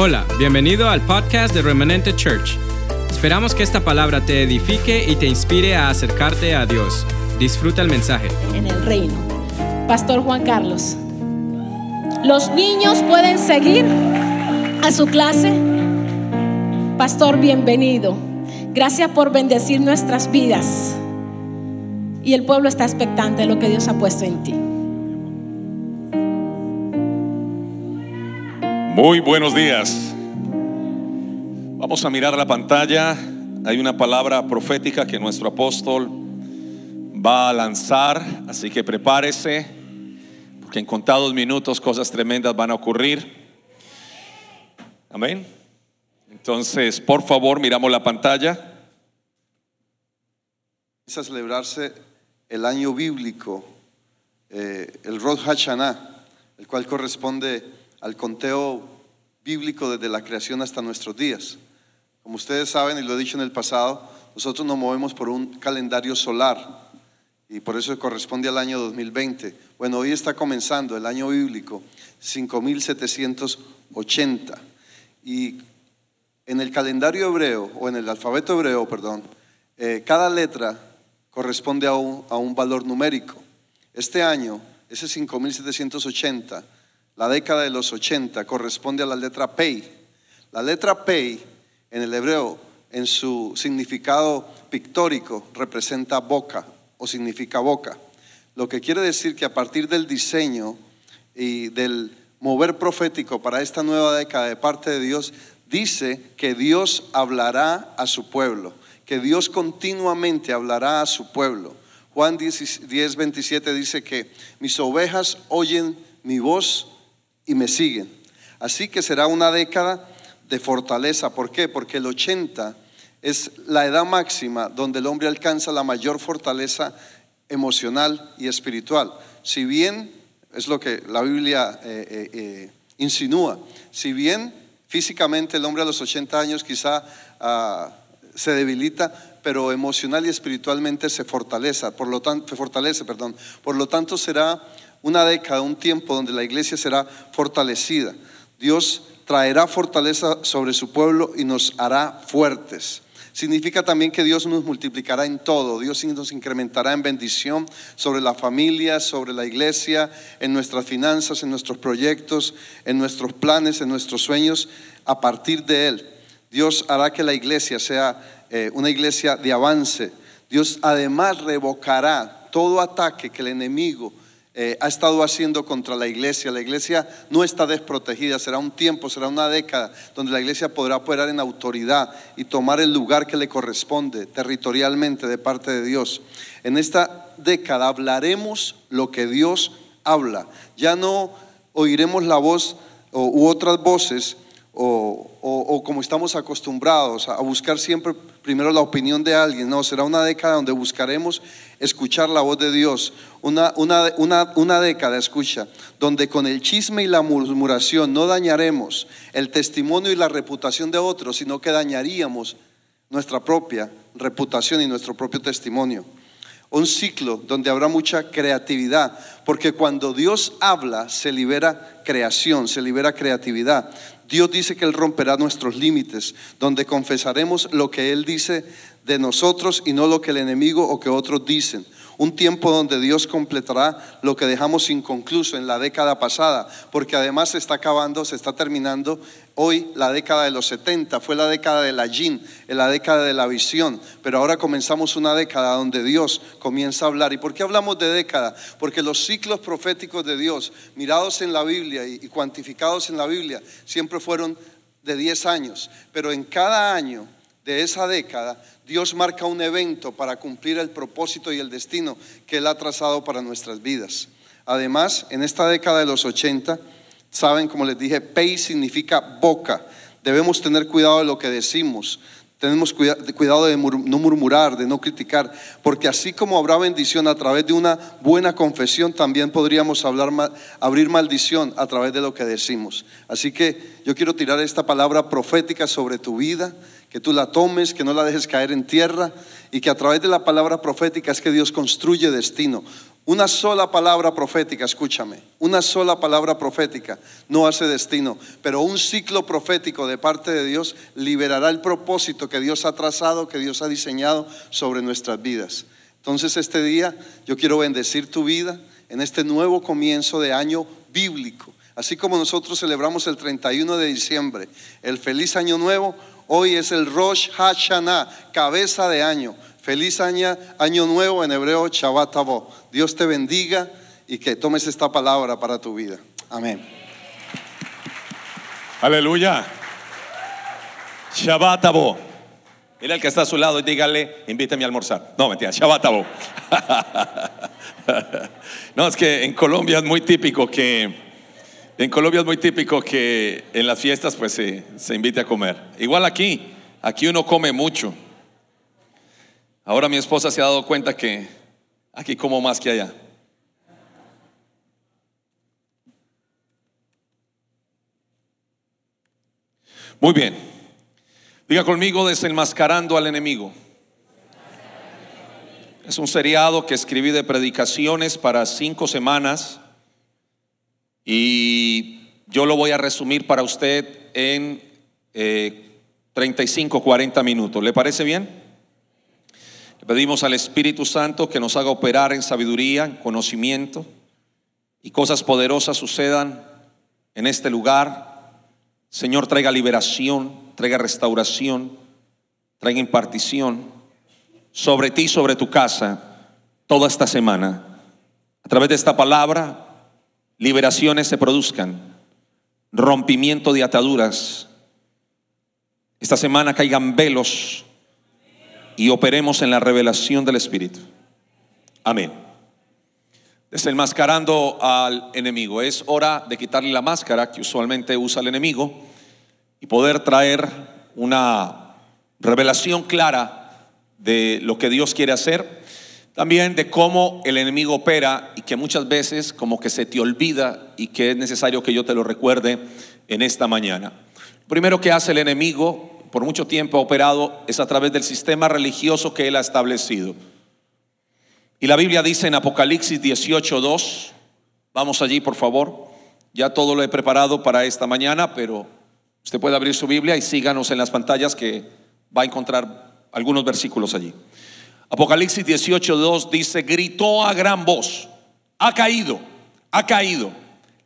Hola, bienvenido al podcast de Remanente Church. Esperamos que esta palabra te edifique y te inspire a acercarte a Dios. Disfruta el mensaje. En el reino. Pastor Juan Carlos. Los niños pueden seguir a su clase. Pastor, bienvenido. Gracias por bendecir nuestras vidas. Y el pueblo está expectante de lo que Dios ha puesto en ti. Muy buenos días. Vamos a mirar la pantalla. Hay una palabra profética que nuestro apóstol va a lanzar, así que prepárese, porque en contados minutos cosas tremendas van a ocurrir. Amén. Entonces, por favor, miramos la pantalla. a celebrarse el año bíblico, eh, el Rosh Hashanah, el cual corresponde al conteo bíblico desde la creación hasta nuestros días. Como ustedes saben, y lo he dicho en el pasado, nosotros nos movemos por un calendario solar y por eso corresponde al año 2020. Bueno, hoy está comenzando el año bíblico 5780 y en el calendario hebreo o en el alfabeto hebreo, perdón, eh, cada letra corresponde a un, a un valor numérico. Este año, ese 5780, la década de los 80 corresponde a la letra Pei. La letra Pei en el hebreo, en su significado pictórico, representa boca o significa boca. Lo que quiere decir que a partir del diseño y del mover profético para esta nueva década de parte de Dios, dice que Dios hablará a su pueblo, que Dios continuamente hablará a su pueblo. Juan 10, 27 dice que mis ovejas oyen mi voz y me siguen. Así que será una década de fortaleza. ¿Por qué? Porque el 80 es la edad máxima donde el hombre alcanza la mayor fortaleza emocional y espiritual. Si bien, es lo que la Biblia eh, eh, eh, insinúa, si bien físicamente el hombre a los 80 años quizá ah, se debilita, pero emocional y espiritualmente se fortalece, por lo tanto, fortalece, perdón. Por lo tanto será una década, un tiempo donde la iglesia será fortalecida. Dios traerá fortaleza sobre su pueblo y nos hará fuertes. Significa también que Dios nos multiplicará en todo, Dios nos incrementará en bendición sobre la familia, sobre la iglesia, en nuestras finanzas, en nuestros proyectos, en nuestros planes, en nuestros sueños, a partir de Él. Dios hará que la iglesia sea eh, una iglesia de avance. Dios además revocará todo ataque que el enemigo eh, ha estado haciendo contra la iglesia. La iglesia no está desprotegida, será un tiempo, será una década donde la iglesia podrá operar en autoridad y tomar el lugar que le corresponde territorialmente de parte de Dios. En esta década hablaremos lo que Dios habla. Ya no oiremos la voz u otras voces o, como estamos acostumbrados a, buscar siempre primero la opinión de alguien. No, será una década donde buscaremos escuchar la voz de Dios. Una, una, una, una década, escucha, donde con el chisme y la murmuración no dañaremos el testimonio y la reputación de otros, sino que dañaríamos nuestra propia reputación y nuestro propio testimonio. Un ciclo donde habrá mucha creatividad, porque cuando Dios habla se libera creación, se libera creatividad. Dios dice que Él romperá nuestros límites, donde confesaremos lo que Él dice de nosotros y no lo que el enemigo o que otros dicen. Un tiempo donde Dios completará lo que dejamos inconcluso en la década pasada, porque además se está acabando, se está terminando hoy la década de los 70, fue la década de la yin, la década de la visión, pero ahora comenzamos una década donde Dios comienza a hablar. ¿Y por qué hablamos de década? Porque los ciclos proféticos de Dios, mirados en la Biblia y cuantificados en la Biblia, siempre fueron de 10 años, pero en cada año de esa década, Dios marca un evento para cumplir el propósito y el destino que Él ha trazado para nuestras vidas. Además, en esta década de los 80, saben, como les dije, pei significa boca. Debemos tener cuidado de lo que decimos. Tenemos cuidado de no murmurar, de no criticar, porque así como habrá bendición a través de una buena confesión, también podríamos hablar, abrir maldición a través de lo que decimos. Así que yo quiero tirar esta palabra profética sobre tu vida, que tú la tomes, que no la dejes caer en tierra y que a través de la palabra profética es que Dios construye destino. Una sola palabra profética, escúchame, una sola palabra profética no hace destino, pero un ciclo profético de parte de Dios liberará el propósito que Dios ha trazado, que Dios ha diseñado sobre nuestras vidas. Entonces este día yo quiero bendecir tu vida en este nuevo comienzo de año bíblico. Así como nosotros celebramos el 31 de diciembre, el feliz año nuevo, hoy es el Rosh Hashanah, cabeza de año. Feliz año, año nuevo en hebreo, Shabbat Dios te bendiga y que tomes esta palabra para tu vida. Amén. Aleluya. Shabbat Abo. Mira el que está a su lado y dígale, invítame a almorzar. No, mentira, Shabbat Abo. no, es que en Colombia es muy típico que, en Colombia es muy típico que en las fiestas pues se, se invite a comer. Igual aquí, aquí uno come mucho. Ahora mi esposa se ha dado cuenta que aquí como más que allá. Muy bien. Diga conmigo desenmascarando al enemigo. Es un seriado que escribí de predicaciones para cinco semanas y yo lo voy a resumir para usted en 35, eh, 40 minutos. ¿Le parece bien? pedimos al Espíritu Santo que nos haga operar en sabiduría, en conocimiento y cosas poderosas sucedan en este lugar. Señor, traiga liberación, traiga restauración, traiga impartición sobre ti, sobre tu casa, toda esta semana. A través de esta palabra, liberaciones se produzcan, rompimiento de ataduras. Esta semana caigan velos y operemos en la revelación del Espíritu. Amén. Desenmascarando al enemigo. Es hora de quitarle la máscara que usualmente usa el enemigo y poder traer una revelación clara de lo que Dios quiere hacer. También de cómo el enemigo opera que muchas veces como que se te olvida y que es necesario que yo te lo recuerde en esta mañana. primero que hace el enemigo por mucho tiempo ha operado es a través del sistema religioso que él ha establecido. Y la Biblia dice en Apocalipsis 18:2, vamos allí por favor, ya todo lo he preparado para esta mañana, pero usted puede abrir su Biblia y síganos en las pantallas que va a encontrar algunos versículos allí. Apocalipsis 18:2 dice, gritó a gran voz, ha caído, ha caído,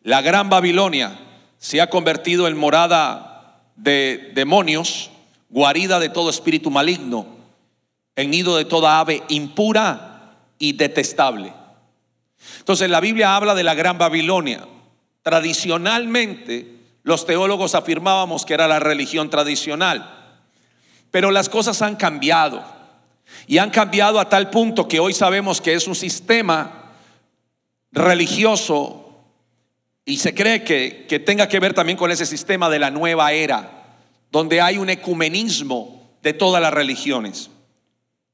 la gran Babilonia se ha convertido en morada de demonios guarida de todo espíritu maligno, el nido de toda ave impura y detestable. Entonces la Biblia habla de la gran Babilonia. Tradicionalmente los teólogos afirmábamos que era la religión tradicional, pero las cosas han cambiado y han cambiado a tal punto que hoy sabemos que es un sistema religioso y se cree que, que tenga que ver también con ese sistema de la nueva era donde hay un ecumenismo de todas las religiones.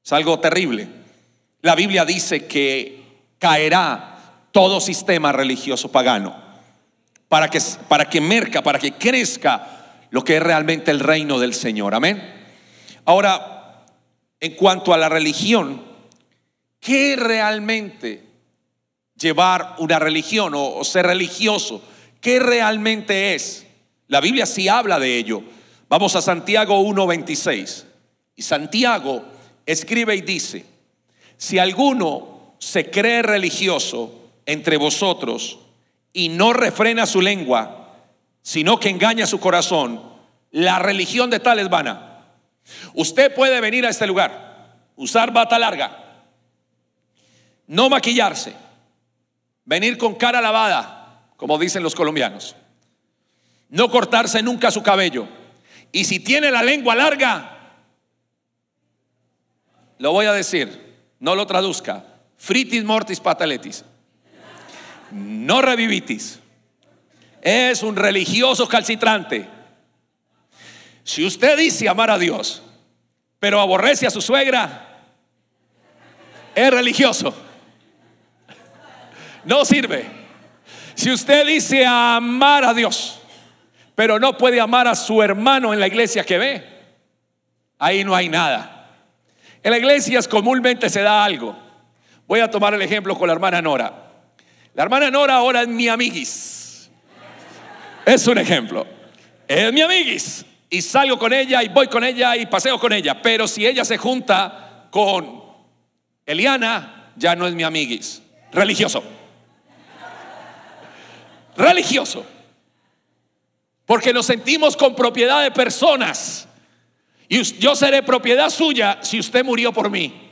Es algo terrible. La Biblia dice que caerá todo sistema religioso pagano para que, para que merca, para que crezca lo que es realmente el reino del Señor. Amén. Ahora, en cuanto a la religión, ¿qué realmente llevar una religión o, ser religioso? ¿Qué realmente es? La Biblia sí habla de ello. Vamos a Santiago 1.26. Y Santiago escribe y dice, si alguno se cree religioso entre vosotros y no refrena su lengua, sino que engaña su corazón, la religión de tal es vana. Usted puede venir a este lugar, usar bata larga, no maquillarse, venir con cara lavada, como dicen los colombianos, no cortarse nunca su cabello y si tiene la lengua larga, lo voy a decir, no lo traduzca. Fritis mortis pataletis. No revivitis. Es un religioso calcitrante. Si usted dice amar a Dios, pero aborrece a su suegra, es religioso. No sirve. Si usted dice amar a Dios, pero no puede amar a su hermano en la iglesia que ve. Ahí no hay nada. En la iglesia comúnmente se da algo. Voy a tomar el ejemplo con la hermana Nora. La hermana Nora ahora es mi amiguis. Es un ejemplo. Es mi amiguis. Y salgo con ella y voy con ella y paseo con ella. Pero si ella se junta con Eliana, ya no es mi amiguis. Religioso. Religioso. Porque nos sentimos con propiedad de personas. Y yo seré propiedad suya si usted murió por mí.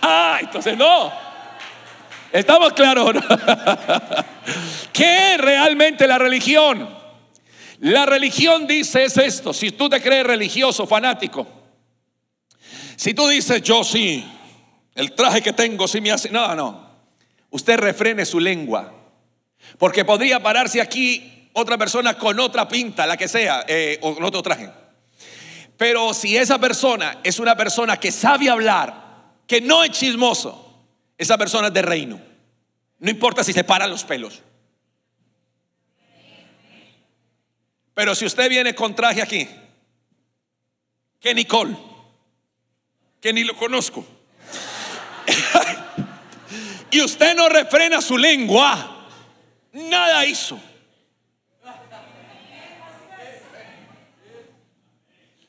Ah, entonces no. ¿Estamos claros? ¿Qué es realmente la religión? La religión dice es esto. Si tú te crees religioso, fanático. Si tú dices, yo sí, el traje que tengo sí me hace... No, no. Usted refrene su lengua. Porque podría pararse aquí otra persona con otra pinta, la que sea, eh, o con otro traje. Pero si esa persona es una persona que sabe hablar, que no es chismoso, esa persona es de reino. No importa si se paran los pelos. Pero si usted viene con traje aquí, que Nicole, que ni lo conozco, y usted no refrena su lengua, nada hizo.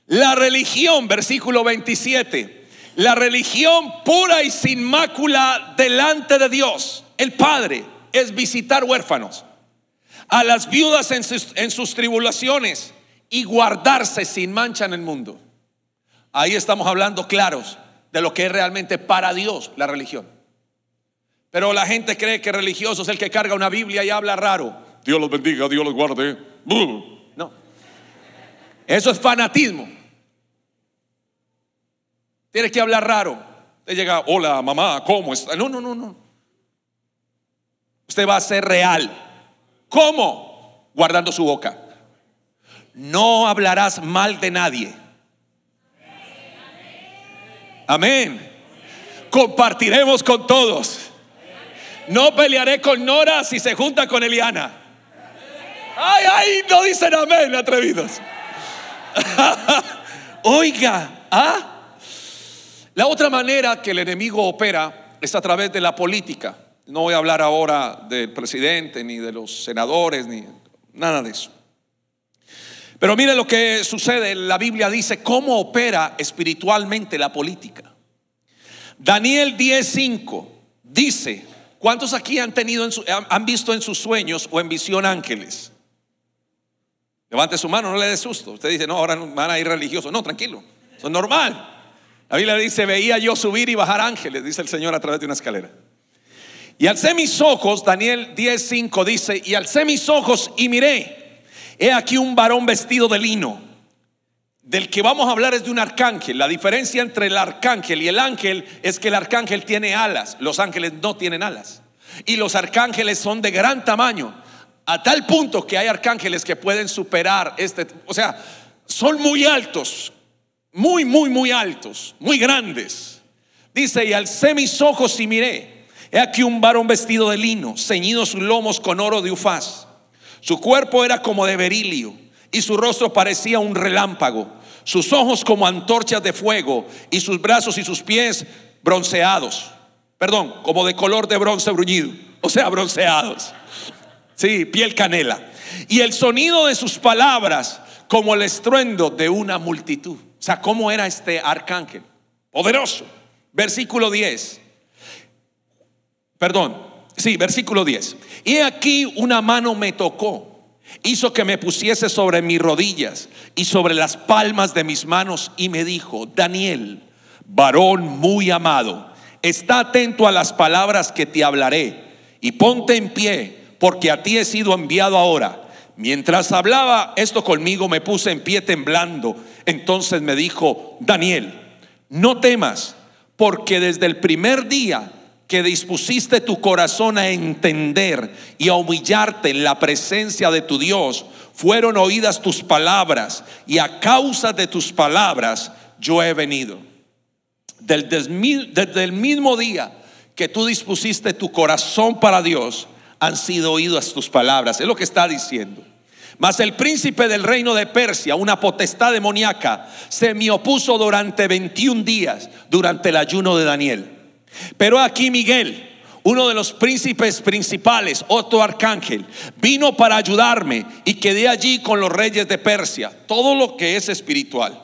La religión, versículo 27 la religión pura y sin mácula delante de Dios, el Padre, es visitar huérfanos, a las viudas en sus, tribulaciones y guardarse sin mancha en el mundo. Ahí estamos hablando claros de lo que es realmente para Dios la religión. Pero la gente cree que religioso es el que carga una Biblia y habla raro. Dios los bendiga, Dios los guarde. No. Eso es fanatismo. Tienes que hablar raro. Usted llega, hola mamá, ¿cómo está? No, no, no, no. Usted va a ser real. ¿Cómo? Guardando su boca. No hablarás mal de nadie. Amén. Compartiremos con todos. No pelearé con Nora si se junta con Eliana. Ay, ay, no dicen amén, atrevidos. Oiga, ¿ah? La otra manera que el enemigo opera es a través de la política. No voy a hablar ahora del presidente, ni de los senadores, ni nada de eso. Pero mire lo que sucede. La Biblia dice cómo opera espiritualmente la política. Daniel 10:5 dice: ¿Cuántos aquí han tenido han visto en sus sueños o en visión ángeles? Levante su mano, no le dé susto. Usted dice, no, ahora van a ir religiosos. No, tranquilo, eso es normal. La Biblia dice, veía yo subir y bajar ángeles, dice el Señor a través de una escalera. Y alcé mis ojos, Daniel 10:5 dice, y alcé mis ojos y miré, he aquí un varón vestido de lino. Del que vamos a hablar es de un arcángel. La diferencia entre el arcángel y el ángel es que el arcángel tiene alas, los ángeles no tienen alas. Y los arcángeles son de gran tamaño, a tal punto que hay arcángeles que pueden superar este, o sea, son muy altos, muy, muy, muy altos, muy grandes. Dice, y alcé mis ojos y miré, he aquí un varón vestido de lino, ceñido sus lomos con oro de ufaz. Su cuerpo era como de berilio y su rostro parecía un relámpago, sus ojos como antorchas de fuego y sus brazos y sus pies bronceados. Perdón, como de color de bronce bruñido, o sea, bronceados. Sí, piel canela. Y el sonido de sus palabras como el estruendo de una multitud. O sea, ¿cómo era este arcángel? Poderoso. Versículo 10. Perdón. Sí, versículo 10. Y aquí una mano me tocó. Hizo que me pusiese sobre mis rodillas y sobre las palmas de mis manos y me dijo, Daniel, varón muy amado, está atento a las palabras que te hablaré y ponte en pie, porque a ti he sido enviado ahora. Mientras hablaba esto conmigo, me puse en pie temblando entonces me dijo, Daniel, no temas, porque desde el primer día que dispusiste tu corazón a entender y a humillarte en la presencia de tu Dios, fueron oídas tus palabras y a causa de tus palabras yo he venido. Desde el mismo día que tú dispusiste tu corazón para Dios, han sido oídas tus palabras. Es lo que está diciendo. Mas el príncipe del reino de Persia, una potestad demoníaca, se me opuso durante 21 días, durante el ayuno de Daniel. Pero aquí Miguel, uno de los príncipes principales, otro arcángel, vino para ayudarme y quedé allí con los reyes de Persia. Todo lo que es espiritual.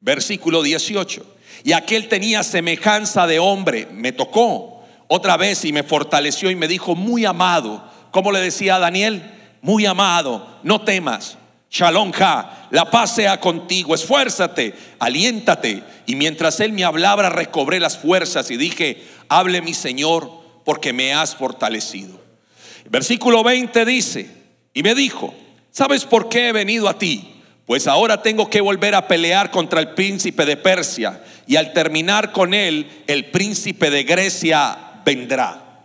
Versículo 18. Y aquel tenía semejanza de hombre, me tocó otra vez y me fortaleció y me dijo, muy amado, como le decía a Daniel, muy amado, no temas. Shalom Ha, la paz sea contigo, esfuérzate, aliéntate. Y mientras él me hablaba, recobré las fuerzas y dije, hable mi Señor, porque me has fortalecido. Versículo 20 dice, y me dijo, ¿sabes por qué he venido a ti? Pues ahora tengo que volver a pelear contra el príncipe de Persia, y al terminar con él, el príncipe de Grecia vendrá.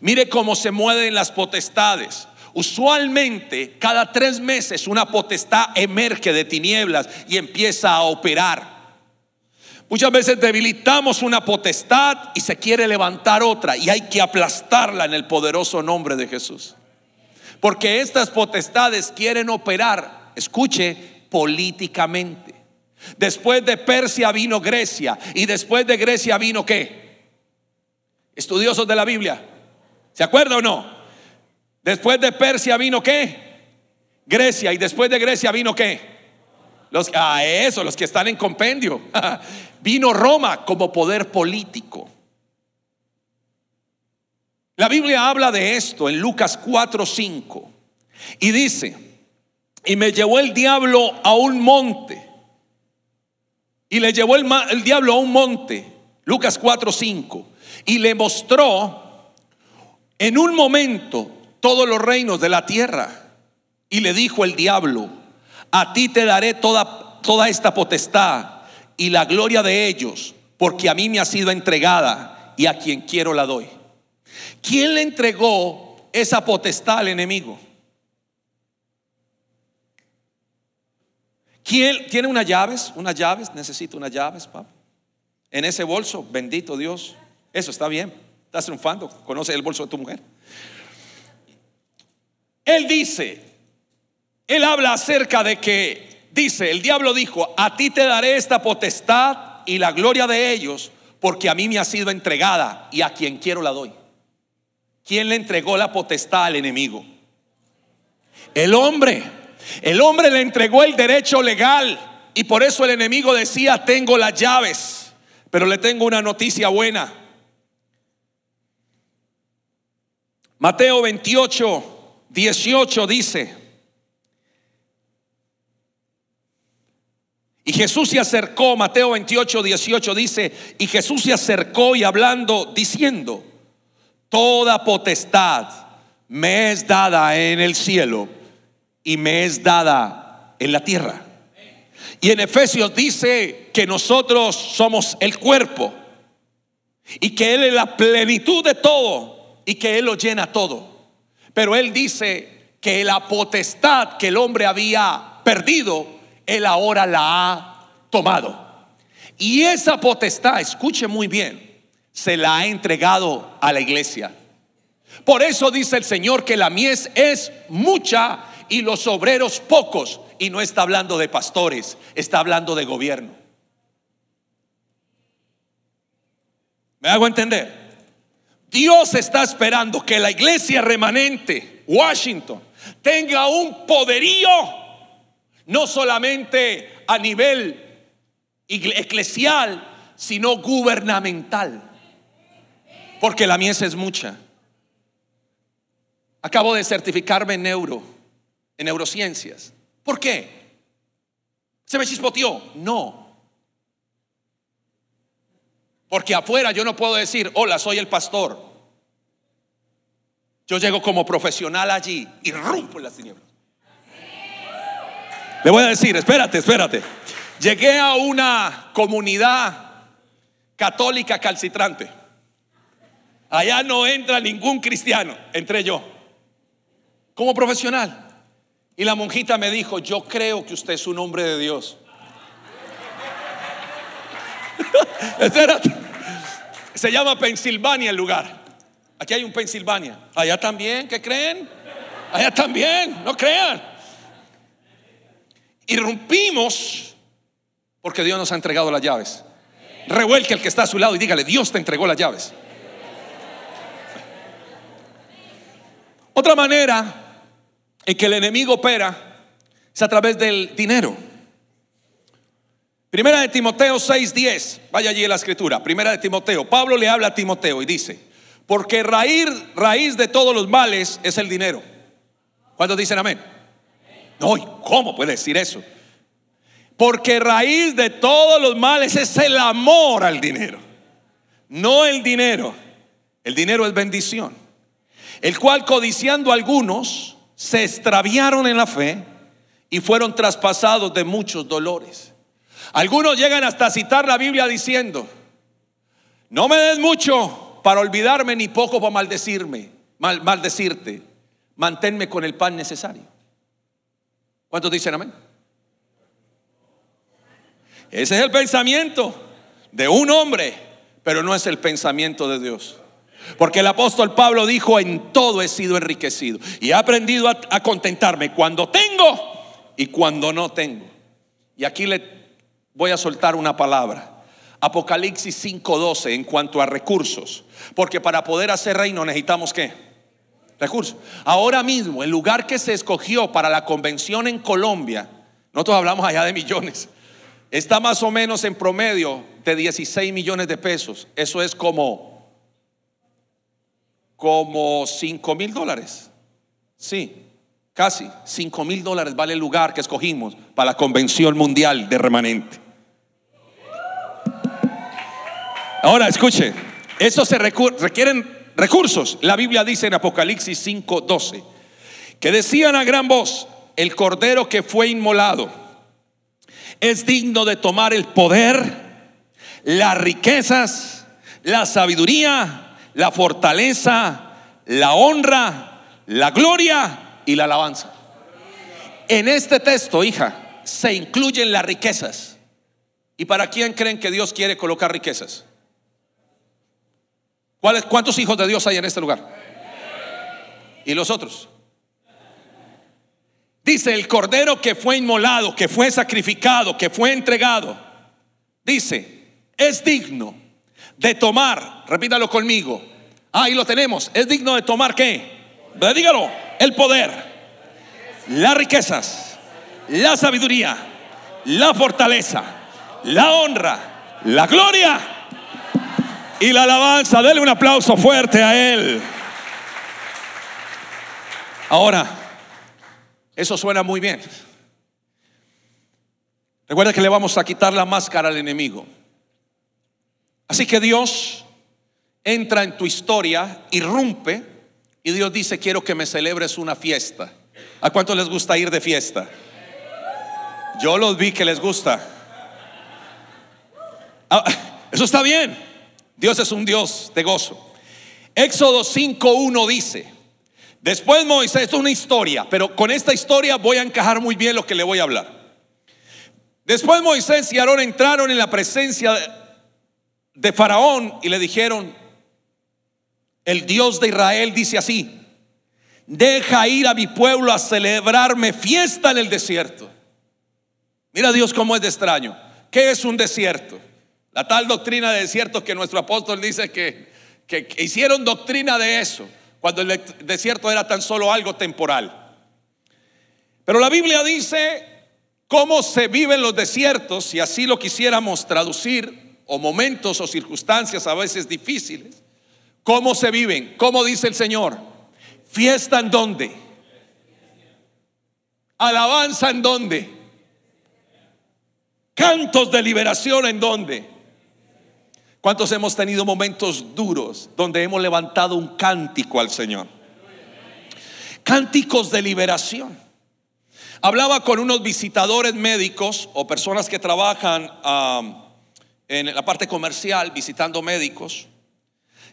Mire cómo se mueven las potestades. Usualmente cada tres meses una potestad emerge de tinieblas y empieza a operar. Muchas veces debilitamos una potestad y se quiere levantar otra y hay que aplastarla en el poderoso nombre de Jesús. Porque estas potestades quieren operar, escuche, políticamente. Después de Persia vino Grecia y después de Grecia vino qué? Estudiosos de la Biblia. ¿Se acuerda o no? Después de Persia vino qué? Grecia. Y después de Grecia vino qué? Los, ah, eso, los que están en compendio. vino Roma como poder político. La Biblia habla de esto en Lucas 4:5 y dice, y me llevó el diablo a un monte, y le llevó el, el diablo a un monte, Lucas 4:5, y le mostró en un momento todos los reinos de la tierra. Y le dijo el diablo, a ti te daré toda, toda esta potestad y la gloria de ellos, porque a mí me ha sido entregada y a quien quiero la doy. ¿Quién le entregó esa potestad al enemigo? ¿Quién tiene unas llaves? Unas llaves, necesito unas llaves, papá. En ese bolso, bendito Dios. Eso está bien. Estás triunfando. Conoce el bolso de tu mujer. Él dice, él habla acerca de que, dice, el diablo dijo, a ti te daré esta potestad y la gloria de ellos, porque a mí me ha sido entregada y a quien quiero la doy. ¿Quién le entregó la potestad al enemigo? El hombre. El hombre le entregó el derecho legal y por eso el enemigo decía, tengo las llaves, pero le tengo una noticia buena. Mateo 28, 18 dice, y Jesús se acercó, Mateo 28, 18 dice, y Jesús se acercó y hablando, diciendo, toda potestad me es dada en el cielo y me es dada en la tierra. Y en Efesios dice que nosotros somos el cuerpo y que Él es la plenitud de todo y que Él lo llena todo. Pero él dice que la potestad que el hombre había perdido, él ahora la ha tomado. Y esa potestad, escuche muy bien, se la ha entregado a la iglesia. Por eso dice el Señor que la mies es mucha y los obreros pocos. Y no está hablando de pastores, está hablando de gobierno. ¿Me hago entender? Dios está esperando que la iglesia remanente, Washington, tenga un poderío, no solamente a nivel eclesial, sino gubernamental. Porque la mies es mucha. Acabo de certificarme en neuro, en neurociencias. ¿Por qué? ¿Se me chispoteó? No. Porque afuera yo no puedo decir, hola, soy el pastor. Yo llego como profesional allí y rompo las tinieblas. Le voy a decir, espérate, espérate. Llegué a una comunidad católica calcitrante. Allá no entra ningún cristiano, entré yo, como profesional. Y la monjita me dijo, yo creo que usted es un hombre de Dios. Se llama Pensilvania el lugar. Aquí hay un Pensilvania. Allá también, ¿qué creen? Allá también, no crean. Irrumpimos porque Dios nos ha entregado las llaves. Revuelque el que está a su lado y dígale, Dios te entregó las llaves. Otra manera en que el enemigo opera es a través del dinero. Primera de Timoteo 6:10, vaya allí la escritura. Primera de Timoteo, Pablo le habla a Timoteo y dice, porque raíz, raíz de todos los males es el dinero. ¿Cuántos dicen amén? No, ¿y cómo puede decir eso? Porque raíz de todos los males es el amor al dinero, no el dinero. El dinero es bendición. El cual codiciando algunos se extraviaron en la fe y fueron traspasados de muchos dolores. Algunos llegan hasta citar la Biblia diciendo, no me des mucho para olvidarme ni poco para maldecirme, mal, maldecirte, manténme con el pan necesario. ¿Cuántos dicen amén? Ese es el pensamiento de un hombre, pero no es el pensamiento de Dios. Porque el apóstol Pablo dijo, en todo he sido enriquecido y he aprendido a, contentarme cuando tengo y cuando no tengo. Y aquí le voy a soltar una palabra. Apocalipsis 5:12 en cuanto a recursos. Porque para poder hacer reino necesitamos qué? Recursos. Ahora mismo, el lugar que se escogió para la convención en Colombia, nosotros hablamos allá de millones, está más o menos en promedio de 16 millones de pesos. Eso es como como 5 mil dólares. Sí, casi 5 mil dólares vale el lugar que escogimos para la Convención Mundial de Remanente. Ahora escuche, eso se requieren recursos. La Biblia dice en Apocalipsis 5:12 que decían a gran voz, el cordero que fue inmolado es digno de tomar el poder, las riquezas, la sabiduría, la fortaleza, la honra, la gloria y la alabanza. En este texto, hija, se incluyen las riquezas. ¿Y para quién creen que Dios quiere colocar riquezas? ¿Cuántos hijos de Dios hay en este lugar? ¿Y los otros? Dice el cordero que fue inmolado, que fue sacrificado, que fue entregado. Dice, es digno de tomar, repítalo conmigo, ahí lo tenemos, es digno de tomar qué? Dígalo, el poder, las riquezas, la sabiduría, la fortaleza, la honra, la gloria y la alabanza. Dele un aplauso fuerte a Él. Ahora, eso suena muy bien. Recuerda que le vamos a quitar la máscara al enemigo. Así que Dios entra en tu historia, irrumpe y Dios dice, quiero que me celebres una fiesta. ¿A cuánto les gusta ir de fiesta? Yo los vi que les gusta. Ah, eso está bien. Dios es un Dios de gozo. Éxodo 5.1 dice, después Moisés, esto es una historia, pero con esta historia voy a encajar muy bien lo que le voy a hablar. Después Moisés y Aarón entraron en la presencia de Faraón y le dijeron, el Dios de Israel dice así, deja ir a mi pueblo a celebrarme fiesta en el desierto. Mira Dios cómo es de extraño. ¿Qué es un desierto? La tal doctrina de desierto que nuestro apóstol dice que, que, que hicieron doctrina de eso, cuando el desierto era tan solo algo temporal. Pero la Biblia dice cómo se viven los desiertos, si así lo quisiéramos traducir, o momentos o circunstancias a veces difíciles, ¿cómo se viven? ¿Cómo dice el Señor? ¿Fiesta en dónde? ¿Alabanza en dónde? ¿Cantos de liberación en dónde? ¿Cuántos hemos tenido momentos duros donde hemos levantado un cántico al Señor? Cánticos de liberación. Hablaba con unos visitadores médicos o personas que trabajan en la parte comercial visitando médicos,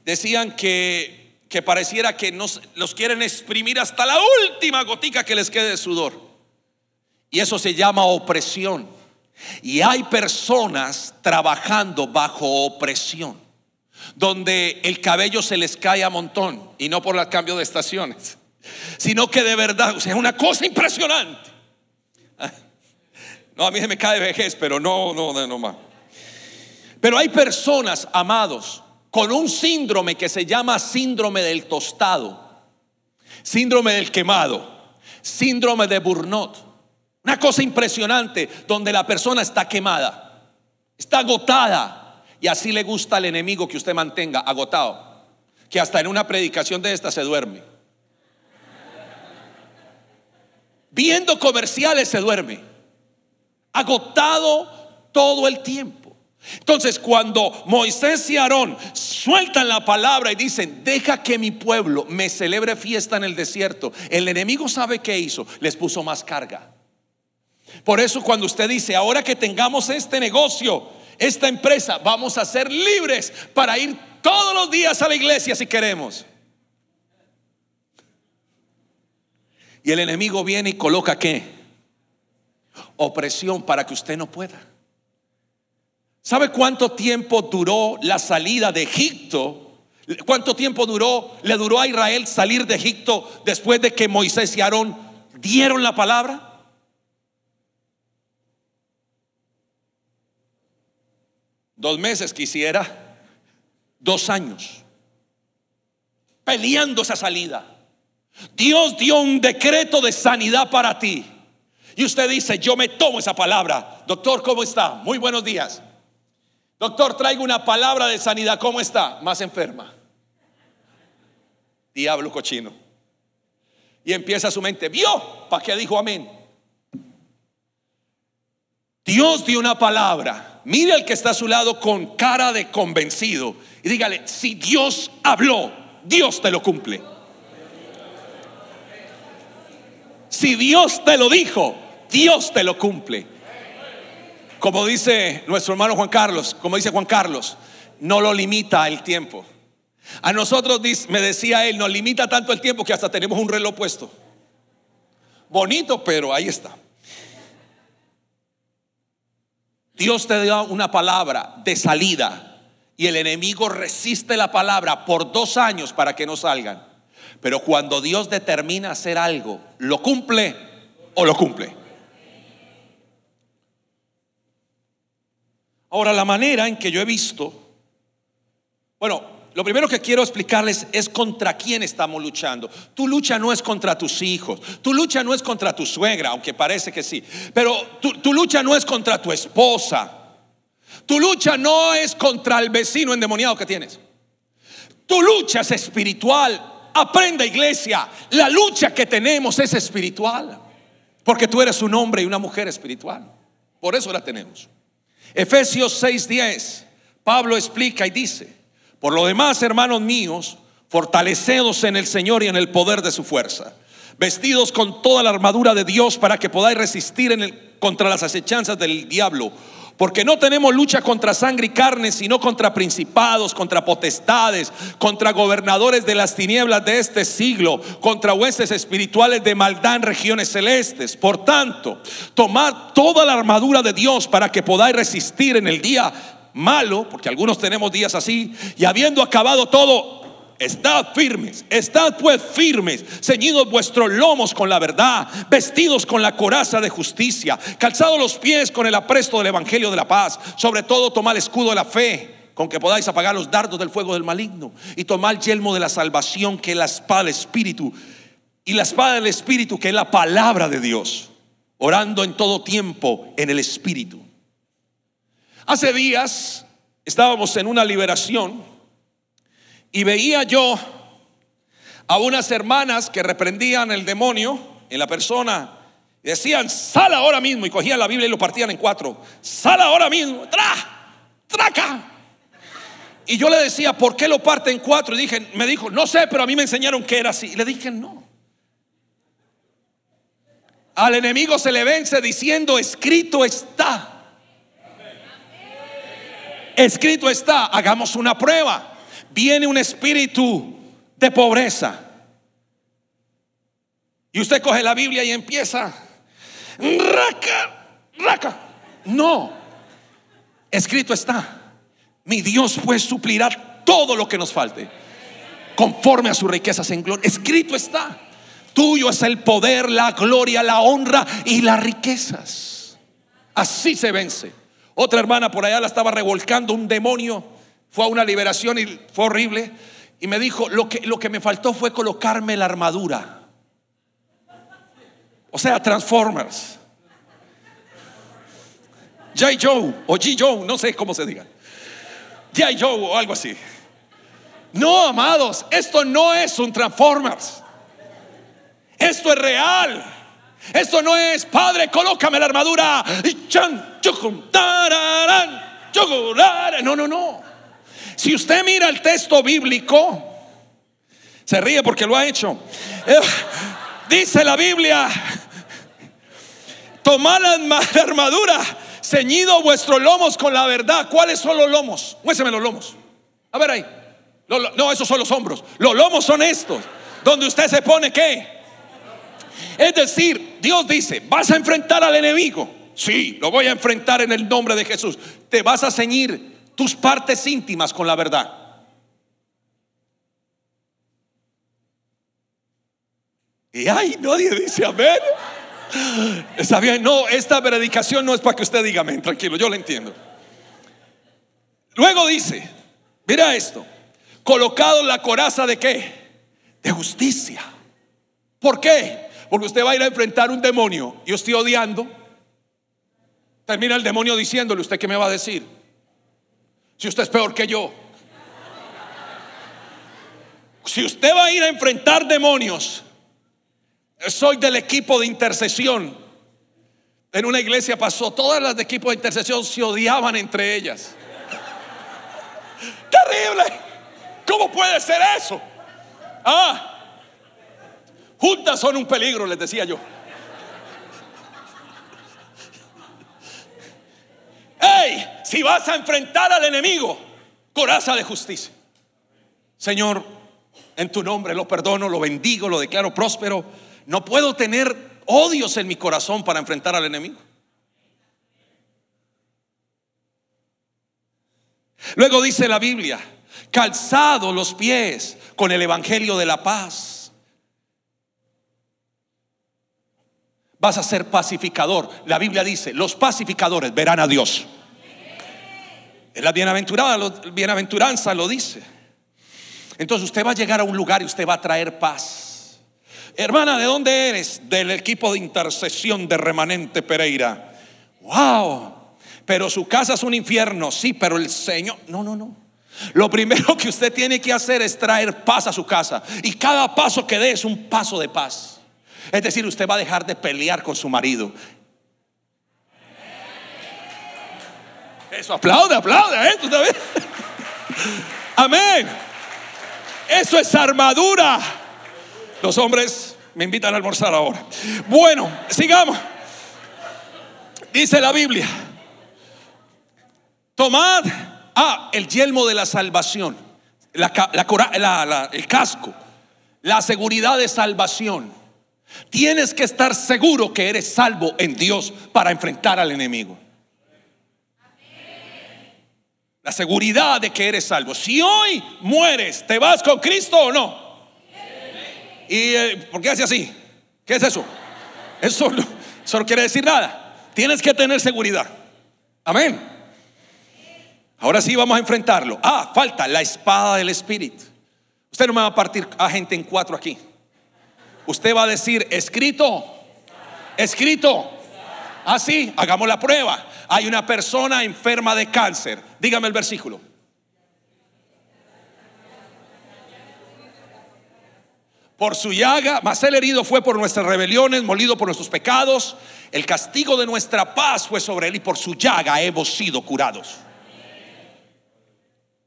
decían que, que pareciera que nos, los quieren exprimir hasta la última gotica que les quede de sudor. Y eso se llama opresión. Y hay personas trabajando bajo opresión, donde el cabello se les cae a montón, y no por el cambio de estaciones, sino que de verdad, sea, es una cosa impresionante. No, a mí se me cae vejez, pero no, no, no, no más. Pero hay personas, amados, con un síndrome que se llama síndrome del tostado, síndrome del quemado, síndrome de Burnout. Una cosa impresionante donde la persona está quemada, está agotada y así le gusta al enemigo que usted mantenga agotado, que hasta en una predicación de esta se duerme. Viendo comerciales se duerme, agotado todo el tiempo. Entonces, cuando Moisés y Aarón sueltan la palabra y dicen, deja que mi pueblo me celebre fiesta en el desierto, el enemigo sabe qué hizo, les puso más carga. Por eso cuando usted dice, ahora que tengamos este negocio, esta empresa, vamos a ser libres para ir todos los días a la iglesia si queremos. Y el enemigo viene y coloca qué? Opresión para que usted no pueda. ¿Sabe cuánto tiempo duró la salida de Egipto? ¿Cuánto tiempo duró, le duró a Israel salir de Egipto después de que Moisés y Aarón dieron la palabra? Dos meses quisiera, dos años, peleando esa salida. Dios dio un decreto de sanidad para ti. Y usted dice, yo me tomo esa palabra. Doctor, ¿cómo está? Muy buenos días. Doctor, traigo una palabra de sanidad. ¿Cómo está? Más enferma. Diablo cochino. Y empieza su mente. ¿Vio? ¿Para qué dijo amén? Dios dio una palabra. Mire al que está a su lado con cara de convencido. Y dígale, si Dios habló, Dios te lo cumple. Si Dios te lo dijo, Dios te lo cumple. Como dice nuestro hermano Juan Carlos, como dice Juan Carlos, no lo limita el tiempo. A nosotros, me decía él, nos limita tanto el tiempo que hasta tenemos un reloj puesto. Bonito, pero ahí está. Dios te da una palabra de salida y el enemigo resiste la palabra por dos años para que no salgan. Pero cuando Dios determina hacer algo, ¿lo cumple o lo cumple? Ahora, la manera en que yo he visto, bueno, lo primero que quiero explicarles es contra quién estamos luchando. Tu lucha no es contra tus hijos, tu lucha no es contra tu suegra, aunque parece que sí, pero tu, lucha no es contra tu esposa, tu lucha no es contra el vecino endemoniado que tienes. Tu lucha es espiritual. Aprenda iglesia, la lucha que tenemos es espiritual, porque tú eres un hombre y una mujer espiritual. Por eso la tenemos. Efesios 6:10, Pablo explica y dice, por lo demás, hermanos míos, fortalecedos en el Señor y en el poder de su fuerza, vestidos con toda la armadura de Dios para que podáis resistir en contra las acechanzas del diablo porque no tenemos lucha contra sangre y carne, sino contra principados, contra potestades, contra gobernadores de las tinieblas de este siglo, contra huestes espirituales de maldad en regiones celestes. Por tanto, tomad toda la armadura de Dios para que podáis resistir en el día malo, porque algunos tenemos días así, y habiendo acabado todo, Estad firmes, estad pues firmes, ceñidos vuestros lomos con la verdad, vestidos con la coraza de justicia, calzados los pies con el apresto del evangelio de la paz, sobre todo tomad el escudo de la fe, con que podáis apagar los dardos del fuego del maligno, y tomad el yelmo de la salvación, que es la espada del espíritu, y la espada del espíritu, que es la palabra de Dios, orando en todo tiempo en el espíritu. Hace días estábamos en una liberación y veía yo a unas hermanas que reprendían el demonio en la persona. Y decían, sal ahora mismo. Y cogían la Biblia y lo partían en cuatro. Sal ahora mismo. Tra, traca. Y yo le decía, ¿por qué lo parte en cuatro? Y dije, me dijo, no sé, pero a mí me enseñaron que era así. Y le dije, no. Al enemigo se le vence diciendo, escrito está. Escrito está, hagamos una prueba viene un espíritu de pobreza. Y usted coge la Biblia y empieza, raca, raca. No, escrito está, mi Dios pues suplirá todo lo que nos falte, conforme a sus riquezas en gloria. Escrito está, tuyo es el poder, la gloria, la honra y las riquezas. Así se vence. Otra hermana por allá la estaba revolcando un demonio. Fue a una liberación y fue horrible. Y me dijo, lo que, lo que me faltó fue colocarme la armadura. O sea, Transformers. J. Joe o G. Joe, no sé cómo se diga. J. Joe o algo así. No, amados, esto no es un Transformers. Esto es real. Esto no es, Padre, colócame la armadura. No, no, no. Si usted mira el texto bíblico, se ríe porque lo ha hecho. Eh, dice la Biblia, tomad la armadura, ceñido vuestros lomos con la verdad. ¿Cuáles son los lomos? Muéstrame los lomos. A ver ahí. No, esos son los hombros. Los lomos son estos. Donde usted se pone qué? Es decir, Dios dice, vas a enfrentar al enemigo. Sí, lo voy a enfrentar en el nombre de Jesús. Te vas a ceñir tus partes íntimas con la verdad. Y ay, nadie dice amén. Está bien, no, esta predicación no es para que usted diga amén, tranquilo, yo lo entiendo. Luego dice, mira esto, colocado la coraza de qué? De justicia. ¿Por qué? Porque usted va a ir a enfrentar un demonio. Yo estoy odiando. Termina el demonio diciéndole, ¿usted qué me va a decir? Si usted es peor que yo. Si usted va a ir a enfrentar demonios, soy del equipo de intercesión. En una iglesia pasó, todas las de equipo de intercesión se odiaban entre ellas. Terrible. ¿Cómo puede ser eso? Ah, Juntas son un peligro, les decía yo. Hey, si vas a enfrentar al enemigo, coraza de justicia. Señor, en tu nombre lo perdono, lo bendigo, lo declaro próspero. No puedo tener odios en mi corazón para enfrentar al enemigo. Luego dice la Biblia, calzado los pies con el Evangelio de la paz. Vas a ser pacificador. La Biblia dice, los pacificadores verán a Dios. La bienaventurada, bienaventuranza lo dice. Entonces usted va a llegar a un lugar y usted va a traer paz. Hermana, ¿de dónde eres? Del equipo de intercesión de Remanente Pereira. Wow. Pero su casa es un infierno, sí, pero el Señor, no, no, no. Lo primero que usted tiene que hacer es traer paz a su casa. Y cada paso que dé es un paso de paz. Es decir, usted va a dejar de pelear con su marido. Eso, aplaude, aplaude. ¿eh? Amén. Eso es armadura. Los hombres me invitan a almorzar ahora. Bueno, sigamos. Dice la Biblia. Tomad ah, el yelmo de la salvación, el casco, la seguridad de salvación. Tienes que estar seguro que eres salvo en Dios para enfrentar al enemigo. La seguridad de que eres salvo. Si hoy mueres, ¿te vas con Cristo o no? ¿Y eh, por qué hace así? ¿Qué es eso? Eso no, eso no quiere decir nada. Tienes que tener seguridad. Amén. Ahora sí vamos a enfrentarlo. Ah, falta la espada del Espíritu. Usted no me va a partir a gente en cuatro aquí. Usted va a decir, escrito, escrito. Así, ah, hagamos la prueba. Hay una persona enferma de cáncer. Dígame el versículo. Por su llaga, mas el herido fue por nuestras rebeliones, molido por nuestros pecados. El castigo de nuestra paz fue sobre él y por su llaga hemos sido curados.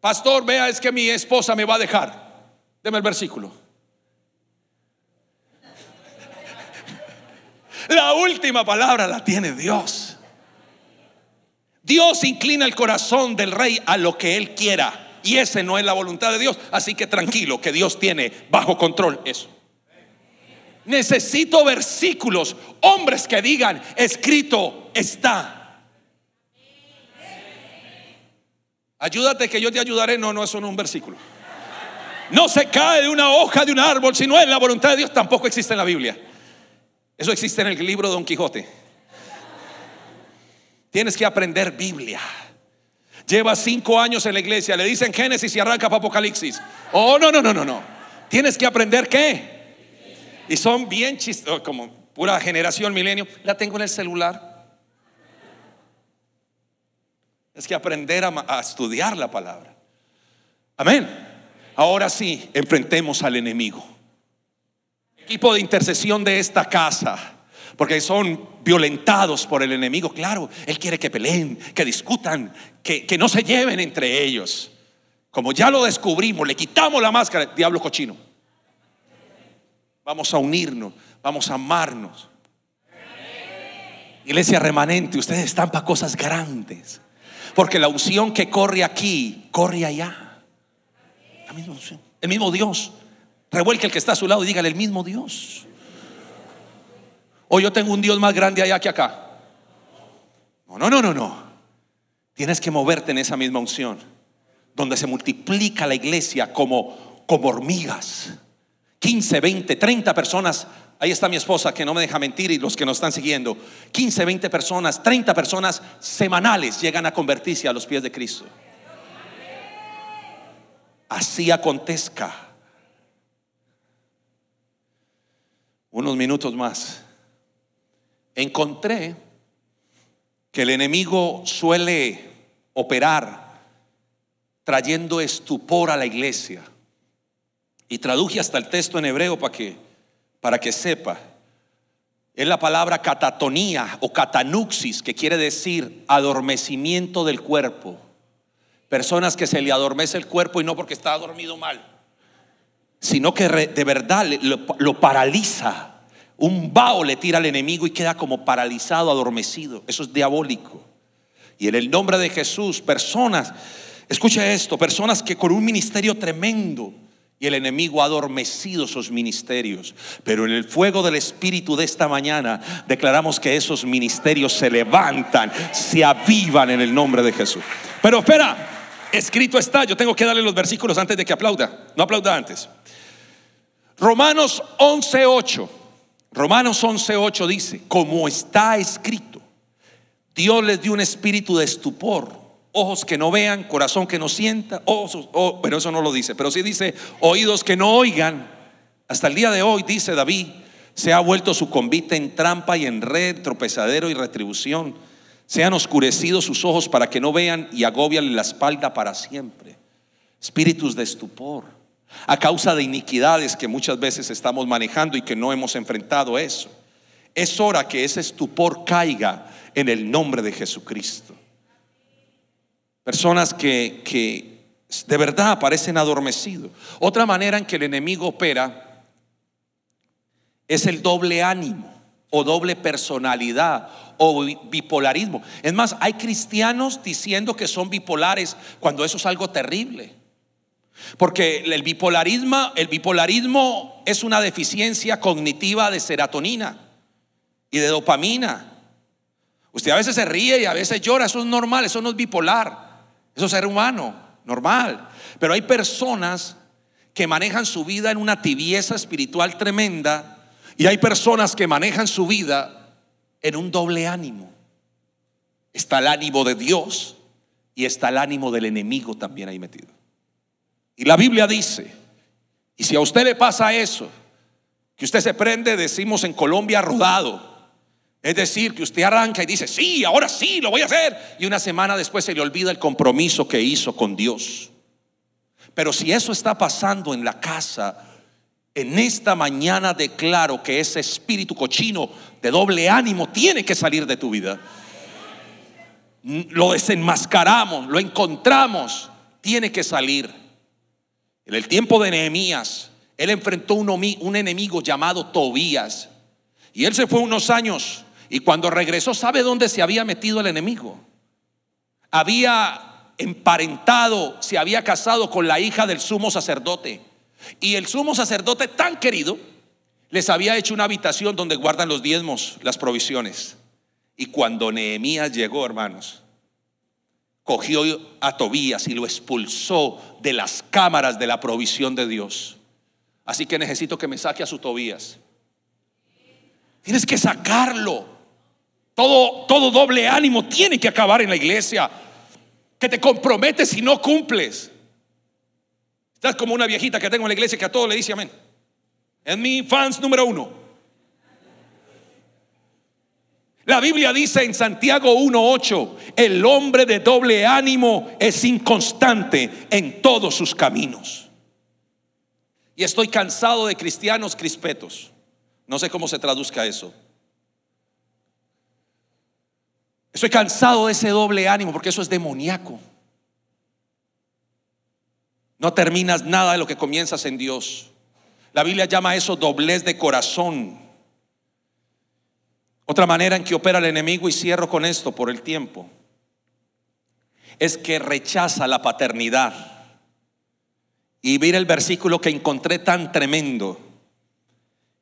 Pastor, vea, es que mi esposa me va a dejar. Deme el versículo. La última palabra la tiene Dios. Dios inclina el corazón del rey a lo que él quiera. Y ese no es la voluntad de Dios. Así que tranquilo, que Dios tiene bajo control eso. Necesito versículos, hombres que digan, escrito está. Ayúdate que yo te ayudaré. No, no, eso no es un versículo. No se cae de una hoja de un árbol si no es la voluntad de Dios. Tampoco existe en la Biblia. Eso existe en el libro de Don Quijote. Tienes que aprender Biblia. Lleva cinco años en la iglesia, le dicen Génesis y arranca para Apocalipsis. Oh, no, no, no, no, no. Tienes que aprender qué. Y son bien chistosos, como pura generación milenio. La tengo en el celular. Es que aprender a, a estudiar la palabra. Amén. Ahora sí, enfrentemos al enemigo. Equipo de intercesión de esta casa porque son violentados por el enemigo. Claro, Él quiere que peleen, que discutan, que, que, no se lleven entre ellos. Como ya lo descubrimos, le quitamos la máscara, diablo cochino. Vamos a unirnos, vamos a amarnos. Iglesia remanente, ustedes están para cosas grandes. Porque la unción que corre aquí, corre allá. La misma unción, el mismo Dios. Revuelque el que está a su lado y dígale el mismo Dios. O yo tengo un Dios más grande allá que acá. No, no, no, no, no. Tienes que moverte en esa misma unción, donde se multiplica la iglesia como, como hormigas. 15, 20, 30 personas. Ahí está mi esposa que no me deja mentir y los que nos están siguiendo. 15, 20 personas, 30 personas semanales llegan a convertirse a los pies de Cristo. Así acontezca. Unos minutos más encontré que el enemigo suele operar trayendo estupor a la iglesia. Y traduje hasta el texto en hebreo para que, para que sepa. Es la palabra catatonía o catanuxis, que quiere decir adormecimiento del cuerpo. Personas que se le adormece el cuerpo y no porque está dormido mal, sino que de verdad lo, paraliza un vaho le tira al enemigo y queda como paralizado, adormecido. Eso es diabólico. Y en el nombre de Jesús, personas, escucha esto, personas que con un ministerio tremendo y el enemigo ha adormecido sus ministerios. Pero en el fuego del Espíritu de esta mañana declaramos que esos ministerios se levantan, se avivan en el nombre de Jesús. Pero espera, escrito está, yo tengo que darle los versículos antes de que aplauda. No aplauda antes. Romanos 11:8. Romanos 11:8 dice, como está escrito, Dios les dio un espíritu de estupor, ojos que no vean, corazón que no sienta, ojos, oh, pero eso no lo dice, pero sí dice oídos que no oigan. Hasta el día de hoy, dice David, se ha vuelto su convite en trampa y en red, tropezadero y retribución. Se han oscurecido sus ojos para que no vean y agobian la espalda para siempre. Espíritus de estupor a causa de iniquidades que muchas veces estamos manejando y que no hemos enfrentado eso. Es hora que ese estupor caiga en el nombre de Jesucristo. Personas que, que de verdad parecen adormecidos. Otra manera en que el enemigo opera es el doble ánimo o doble personalidad o bipolarismo. Es más, hay cristianos diciendo que son bipolares cuando eso es algo terrible. Porque el bipolarismo, el bipolarismo es una deficiencia cognitiva de serotonina y de dopamina. Usted a veces se ríe y a veces llora, eso es normal, eso no es bipolar, eso es ser humano, normal. Pero hay personas que manejan su vida en una tibieza espiritual tremenda y hay personas que manejan su vida en un doble ánimo. Está el ánimo de Dios y está el ánimo del enemigo también ahí metido. Y la Biblia dice, y si a usted le pasa eso, que usted se prende, decimos en Colombia, rodado. Es decir, que usted arranca y dice, sí, ahora sí, lo voy a hacer. Y una semana después se le olvida el compromiso que hizo con Dios. Pero si eso está pasando en la casa, en esta mañana declaro que ese espíritu cochino de doble ánimo tiene que salir de tu vida. Lo desenmascaramos, lo encontramos, tiene que salir. En el tiempo de Nehemías, él enfrentó un, un enemigo llamado Tobías. Y él se fue unos años y cuando regresó, ¿sabe dónde se había metido el enemigo? Había emparentado, se había casado con la hija del sumo sacerdote. Y el sumo sacerdote tan querido les había hecho una habitación donde guardan los diezmos, las provisiones. Y cuando Nehemías llegó, hermanos, cogió a Tobías y lo expulsó de las cámaras de la provisión de Dios. Así que necesito que me saque a su Tobías. Tienes que sacarlo. Todo, todo doble ánimo tiene que acabar en la iglesia. Que te comprometes y no cumples. Estás como una viejita que tengo en la iglesia que a todo le dice amén. Es mi fans número uno. La Biblia dice en Santiago 1.8, el hombre de doble ánimo es inconstante en todos sus caminos. Y estoy cansado de cristianos crispetos. No sé cómo se traduzca eso. Estoy cansado de ese doble ánimo porque eso es demoníaco. No terminas nada de lo que comienzas en Dios. La Biblia llama eso doblez de corazón. Otra manera en que opera el enemigo, y cierro con esto por el tiempo, es que rechaza la paternidad. Y mira el versículo que encontré tan tremendo.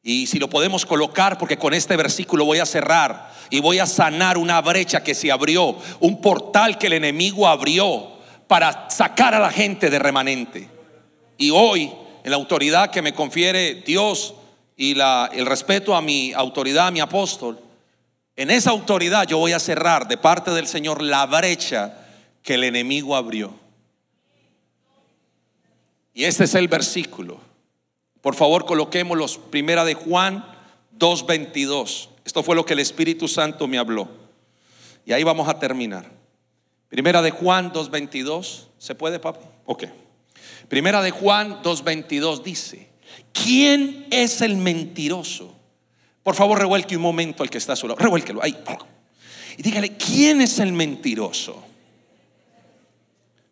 Y si lo podemos colocar, porque con este versículo voy a cerrar y voy a sanar una brecha que se abrió, un portal que el enemigo abrió para sacar a la gente de remanente. Y hoy, en la autoridad que me confiere Dios y el respeto a mi autoridad, a mi apóstol, en esa autoridad yo voy a cerrar de parte del Señor la brecha que el enemigo abrió. Y este es el versículo. Por favor, coloquémoslos. Primera de Juan 2.22. Esto fue lo que el Espíritu Santo me habló. Y ahí vamos a terminar. Primera de Juan 2.22. ¿Se puede, papi? Ok. Primera de Juan 2.22 dice, ¿quién es el mentiroso? Por favor, revuelque un momento al que está solo. Revuélquelo ahí. Y dígale, ¿quién es el mentiroso?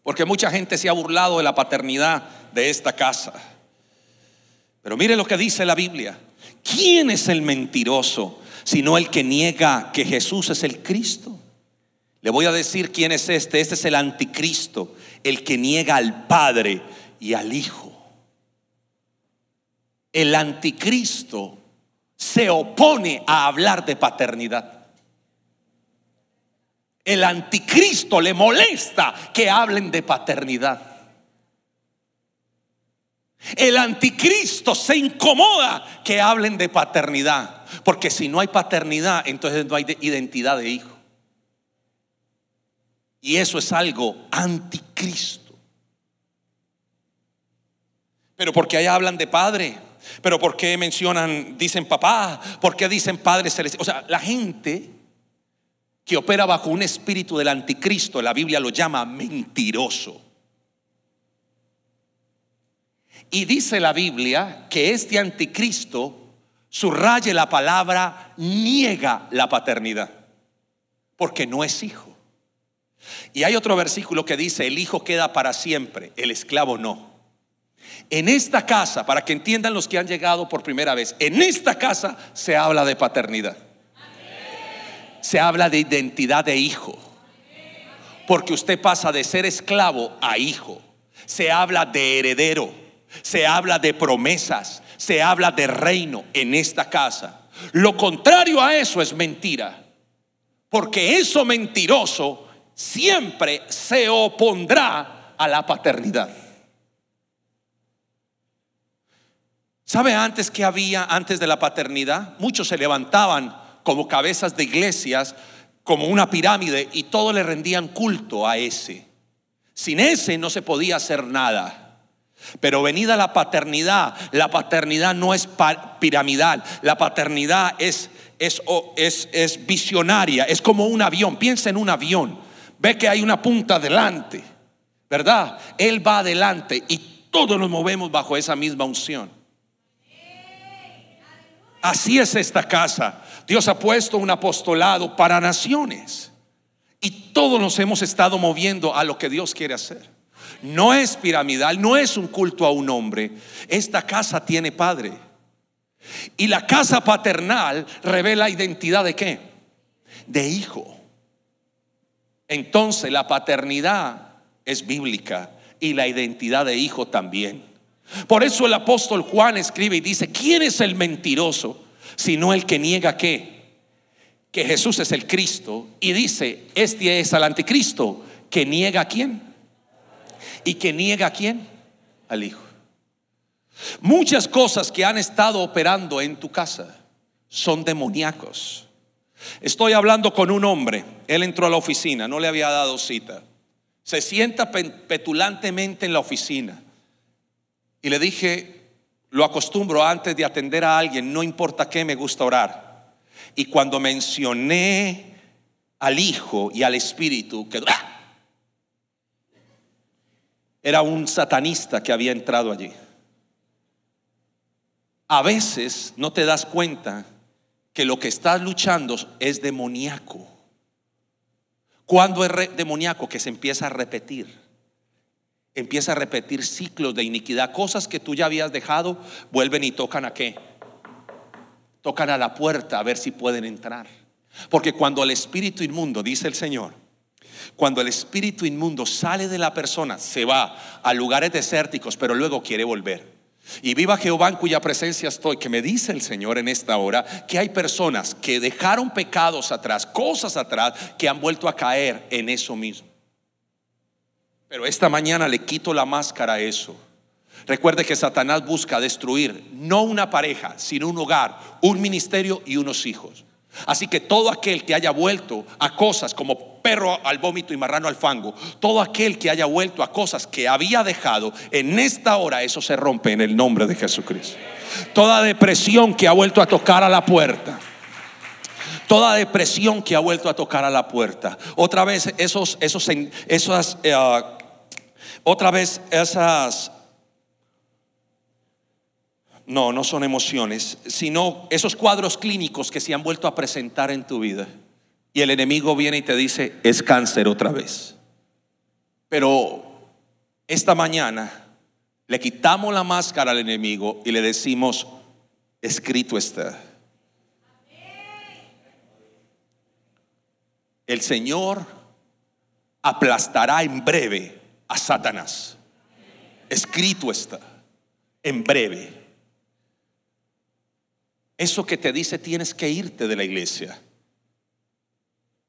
Porque mucha gente se ha burlado de la paternidad de esta casa. Pero mire lo que dice la Biblia. ¿Quién es el mentiroso sino el que niega que Jesús es el Cristo? Le voy a decir quién es este. Este es el anticristo, el que niega al Padre y al Hijo. El anticristo se opone a hablar de paternidad. El anticristo le molesta que hablen de paternidad. El anticristo se incomoda que hablen de paternidad, porque si no hay paternidad, entonces no hay identidad de hijo. Y eso es algo anticristo. Pero porque ahí hablan de padre, pero ¿por qué mencionan, dicen papá? ¿Por qué dicen Padre Celestial? O sea, la gente que opera bajo un espíritu del anticristo, la Biblia lo llama mentiroso. Y dice la Biblia que este anticristo subraye la palabra niega la paternidad, porque no es hijo. Y hay otro versículo que dice, el hijo queda para siempre, el esclavo no. En esta casa, para que entiendan los que han llegado por primera vez, en esta casa se habla de paternidad. Se habla de identidad de hijo. Porque usted pasa de ser esclavo a hijo. Se habla de heredero. Se habla de promesas. Se habla de reino en esta casa. Lo contrario a eso es mentira. Porque eso mentiroso siempre se opondrá a la paternidad. ¿Sabe antes que había antes de la paternidad? Muchos se levantaban como cabezas de iglesias, como una pirámide, y todos le rendían culto a ese. Sin ese no se podía hacer nada. Pero venida la paternidad, la paternidad no es piramidal, la paternidad es, es, es, es visionaria, es como un avión, piensa en un avión, ve que hay una punta adelante, ¿verdad? Él va adelante y todos nos movemos bajo esa misma unción. Así es esta casa. Dios ha puesto un apostolado para naciones. Y todos nos hemos estado moviendo a lo que Dios quiere hacer. No es piramidal, no es un culto a un hombre. Esta casa tiene padre. Y la casa paternal revela identidad de qué? De hijo. Entonces la paternidad es bíblica y la identidad de hijo también. Por eso el apóstol Juan escribe y dice, ¿quién es el mentiroso? Sino el que niega que, que Jesús es el Cristo. Y dice, este es el anticristo, que niega a quién. Y que niega a quién? Al Hijo. Muchas cosas que han estado operando en tu casa son demoníacos. Estoy hablando con un hombre. Él entró a la oficina, no le había dado cita. Se sienta petulantemente en la oficina. Y le dije, lo acostumbro antes de atender a alguien, no importa qué, me gusta orar. Y cuando mencioné al Hijo y al Espíritu, que ¡ah! era un satanista que había entrado allí. A veces no te das cuenta que lo que estás luchando es demoníaco. Cuando es demoníaco que se empieza a repetir. Empieza a repetir ciclos de iniquidad, cosas que tú ya habías dejado, vuelven y tocan a qué? Tocan a la puerta a ver si pueden entrar. Porque cuando el espíritu inmundo, dice el Señor, cuando el espíritu inmundo sale de la persona, se va a lugares desérticos, pero luego quiere volver. Y viva Jehová en cuya presencia estoy, que me dice el Señor en esta hora que hay personas que dejaron pecados atrás, cosas atrás, que han vuelto a caer en eso mismo. Pero esta mañana le quito la máscara a eso. Recuerde que Satanás busca destruir no una pareja, sino un hogar, un ministerio y unos hijos. Así que todo aquel que haya vuelto a cosas como perro al vómito y marrano al fango, todo aquel que haya vuelto a cosas que había dejado, en esta hora eso se rompe en el nombre de Jesucristo. Toda depresión que ha vuelto a tocar a la puerta. Toda depresión que ha vuelto a tocar a la puerta. Otra vez esos, esos, eh, otra vez esas no, no son emociones, sino esos cuadros clínicos que se han vuelto a presentar en tu vida. Y el enemigo viene y te dice, es cáncer otra vez. Pero esta mañana le quitamos la máscara al enemigo y le decimos, escrito está. El Señor aplastará en breve a Satanás. Escrito está, en breve. Eso que te dice tienes que irte de la iglesia.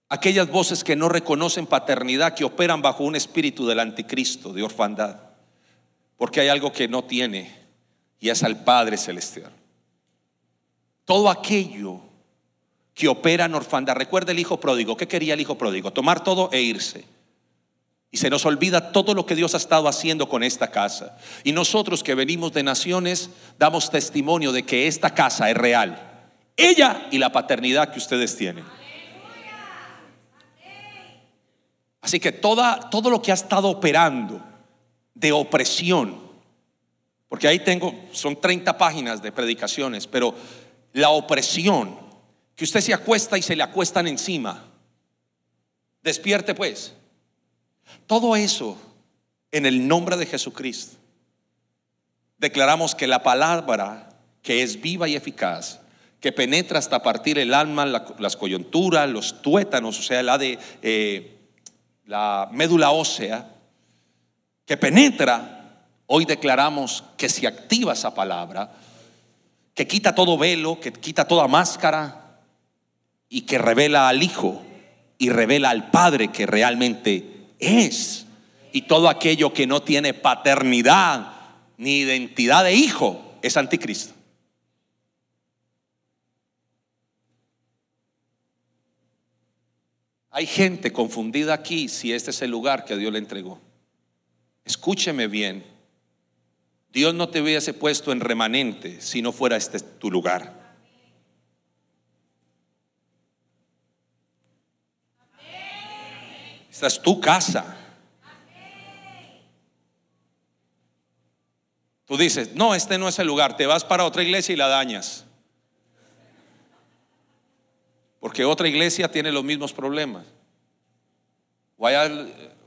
Aquellas voces que no reconocen paternidad, que operan bajo un espíritu del anticristo, de orfandad. Porque hay algo que no tiene y es al Padre Celestial. Todo aquello que opera en orfandad. Recuerda el hijo pródigo. ¿Qué quería el hijo pródigo? Tomar todo e irse. Y se nos olvida todo lo que Dios ha estado haciendo con esta casa. Y nosotros que venimos de naciones damos testimonio de que esta casa es real. Ella y la paternidad que ustedes tienen. Así que toda, todo lo que ha estado operando de opresión, porque ahí tengo, son 30 páginas de predicaciones, pero la opresión, que usted se acuesta y se le acuestan encima, despierte pues todo eso en el nombre de Jesucristo. Declaramos que la palabra que es viva y eficaz, que penetra hasta partir el alma, las coyunturas, los tuétanos, o sea, la de eh, la médula ósea, que penetra, hoy declaramos que se activa esa palabra, que quita todo velo, que quita toda máscara y que revela al Hijo y revela al Padre que realmente es. Y todo aquello que no tiene paternidad ni identidad de hijo es anticristo. Hay gente confundida aquí si este es el lugar que Dios le entregó. Escúcheme bien. Dios no te hubiese puesto en remanente si no fuera este tu lugar. Esta es tu casa. Tú dices, no, este no es el lugar, te vas para otra iglesia y la dañas. Porque otra iglesia tiene los mismos problemas. O,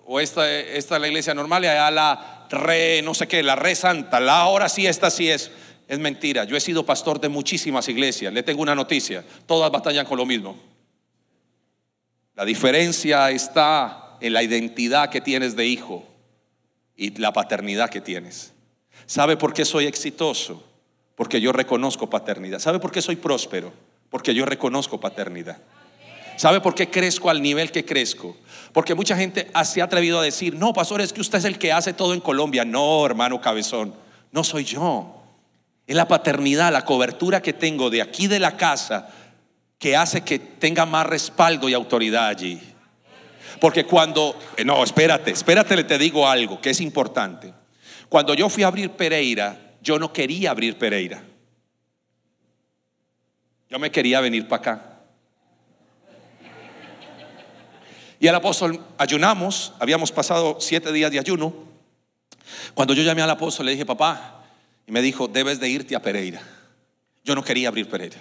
o esta, esta es la iglesia normal y allá la re, no sé qué, la re santa, la ahora sí, esta sí es. Es mentira. Yo he sido pastor de muchísimas iglesias. Le tengo una noticia. Todas batallan con lo mismo. La diferencia está en la identidad que tienes de hijo y la paternidad que tienes. ¿Sabe por qué soy exitoso? Porque yo reconozco paternidad. ¿Sabe por qué soy próspero? Porque yo reconozco paternidad. ¿Sabe por qué crezco al nivel que crezco? Porque mucha gente se ha atrevido a decir, no, pastor, es que usted es el que hace todo en Colombia. No, hermano cabezón, no soy yo. Es la paternidad, la cobertura que tengo de aquí de la casa que hace que tenga más respaldo y autoridad allí. Porque cuando, eh, no, espérate, espérate, le te digo algo que es importante. Cuando yo fui a abrir Pereira, yo no quería abrir Pereira. Yo me quería venir para acá. Y el apóstol ayunamos, habíamos pasado siete días de ayuno. Cuando yo llamé al apóstol le dije, papá, y me dijo, debes de irte a Pereira. Yo no quería abrir Pereira.